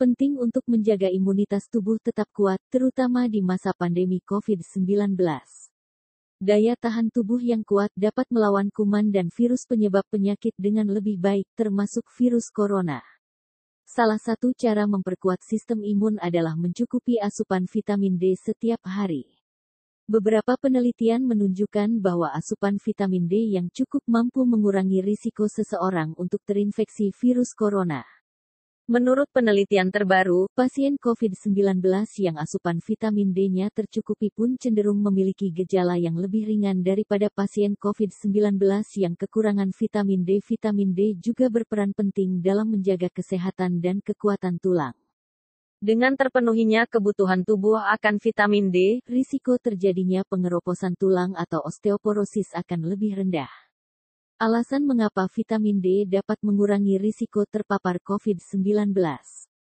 penting untuk menjaga imunitas tubuh tetap kuat, terutama di masa pandemi COVID-19. Daya tahan tubuh yang kuat dapat melawan kuman dan virus penyebab penyakit dengan lebih baik, termasuk virus corona. Salah satu cara memperkuat sistem imun adalah mencukupi asupan vitamin D setiap hari. Beberapa penelitian menunjukkan bahwa asupan vitamin D yang cukup mampu mengurangi risiko seseorang untuk terinfeksi virus corona. Menurut penelitian terbaru, pasien COVID-19 yang asupan vitamin D-nya tercukupi pun cenderung memiliki gejala yang lebih ringan daripada pasien COVID-19 yang kekurangan vitamin D. Vitamin D juga berperan penting dalam menjaga kesehatan dan kekuatan tulang. Dengan terpenuhinya kebutuhan tubuh akan vitamin D, risiko terjadinya pengeroposan tulang atau osteoporosis akan lebih rendah. Alasan mengapa vitamin D dapat mengurangi risiko terpapar COVID-19.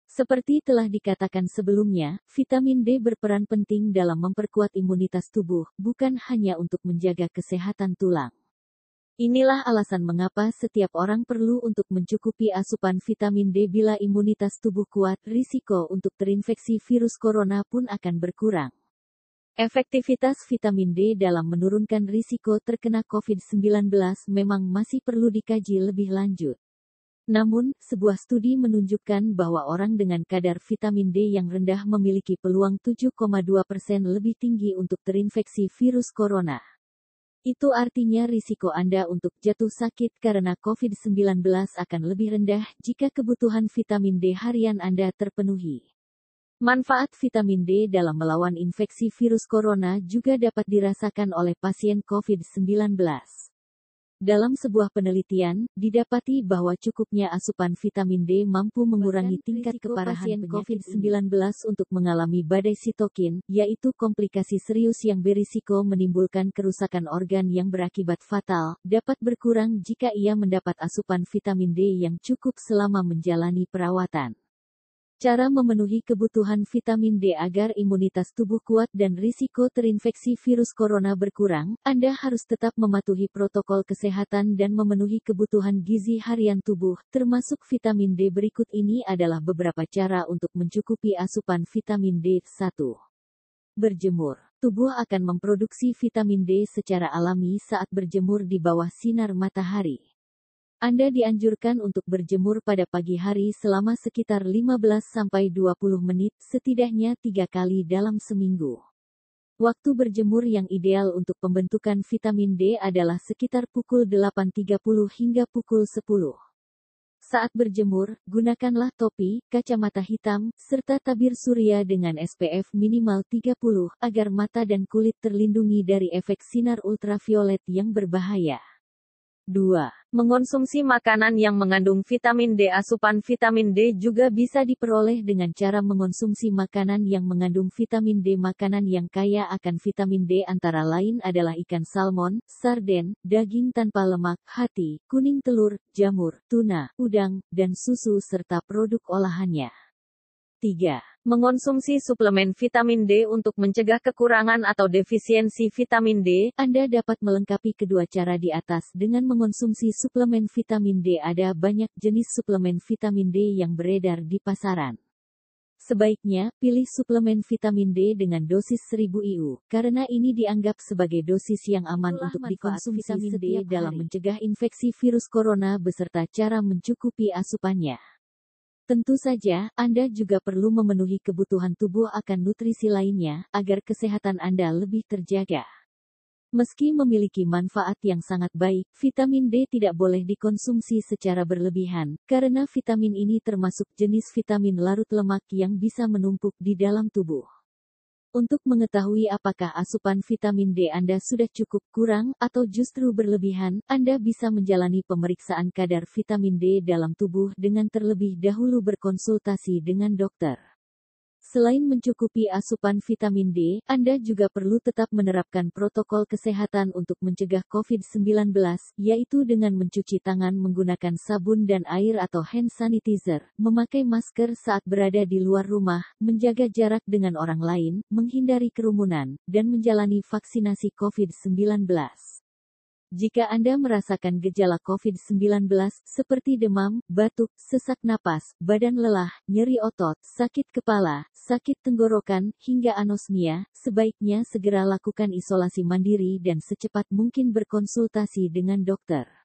Seperti telah dikatakan sebelumnya, vitamin D berperan penting dalam memperkuat imunitas tubuh, bukan hanya untuk menjaga kesehatan tulang. Inilah alasan mengapa setiap orang perlu untuk mencukupi asupan vitamin D bila imunitas tubuh kuat, risiko untuk terinfeksi virus corona pun akan berkurang. Efektivitas vitamin D dalam menurunkan risiko terkena COVID-19 memang masih perlu dikaji lebih lanjut. Namun, sebuah studi menunjukkan bahwa orang dengan kadar vitamin D yang rendah memiliki peluang 7,2% lebih tinggi untuk terinfeksi virus corona. Itu artinya risiko Anda untuk jatuh sakit karena COVID-19 akan lebih rendah jika kebutuhan vitamin D harian Anda terpenuhi. Manfaat vitamin D dalam melawan infeksi virus corona juga dapat dirasakan oleh pasien COVID-19. Dalam sebuah penelitian, didapati bahwa cukupnya asupan vitamin D mampu mengurangi tingkat keparahan COVID-19 untuk mengalami badai sitokin, yaitu komplikasi serius yang berisiko menimbulkan kerusakan organ yang berakibat fatal, dapat berkurang jika ia mendapat asupan vitamin D yang cukup selama menjalani perawatan. Cara memenuhi kebutuhan vitamin D agar imunitas tubuh kuat dan risiko terinfeksi virus corona berkurang, Anda harus tetap mematuhi protokol kesehatan dan memenuhi kebutuhan gizi harian tubuh, termasuk vitamin D. Berikut ini adalah beberapa cara untuk mencukupi asupan vitamin D. 1. Berjemur. Tubuh akan memproduksi vitamin D secara alami saat berjemur di bawah sinar matahari. Anda dianjurkan untuk berjemur pada pagi hari selama sekitar 15-20 menit, setidaknya tiga kali dalam seminggu. Waktu berjemur yang ideal untuk pembentukan vitamin D adalah sekitar pukul 8.30 hingga pukul 10. Saat berjemur, gunakanlah topi, kacamata hitam, serta tabir surya dengan SPF minimal 30 agar mata dan kulit terlindungi dari efek sinar ultraviolet yang berbahaya. 2. Mengonsumsi makanan yang mengandung vitamin D. Asupan vitamin D juga bisa diperoleh dengan cara mengonsumsi makanan yang mengandung vitamin D. Makanan yang kaya akan vitamin D antara lain adalah ikan salmon, sarden, daging tanpa lemak, hati, kuning telur, jamur, tuna, udang, dan susu serta produk olahannya. 3. Mengonsumsi suplemen vitamin D untuk mencegah kekurangan atau defisiensi vitamin D. Anda dapat melengkapi kedua cara di atas dengan mengonsumsi suplemen vitamin D. Ada banyak jenis suplemen vitamin D yang beredar di pasaran. Sebaiknya, pilih suplemen vitamin D dengan dosis 1000 IU, karena ini dianggap sebagai dosis yang aman Itulah untuk dikonsumsi vitamin D dalam mencegah infeksi virus corona beserta cara mencukupi asupannya. Tentu saja, Anda juga perlu memenuhi kebutuhan tubuh akan nutrisi lainnya, agar kesehatan Anda lebih terjaga. Meski memiliki manfaat yang sangat baik, vitamin D tidak boleh dikonsumsi secara berlebihan, karena vitamin ini termasuk jenis vitamin larut lemak yang bisa menumpuk di dalam tubuh. Untuk mengetahui apakah asupan vitamin D Anda sudah cukup kurang atau justru berlebihan, Anda bisa menjalani pemeriksaan kadar vitamin D dalam tubuh dengan terlebih dahulu berkonsultasi dengan dokter. Selain mencukupi asupan vitamin D, Anda juga perlu tetap menerapkan protokol kesehatan untuk mencegah COVID-19, yaitu dengan mencuci tangan menggunakan sabun dan air atau hand sanitizer, memakai masker saat berada di luar rumah, menjaga jarak dengan orang lain, menghindari kerumunan, dan menjalani vaksinasi COVID-19. Jika Anda merasakan gejala COVID-19 seperti demam, batuk, sesak napas, badan lelah, nyeri otot, sakit kepala, sakit tenggorokan, hingga anosmia, sebaiknya segera lakukan isolasi mandiri dan secepat mungkin berkonsultasi dengan dokter.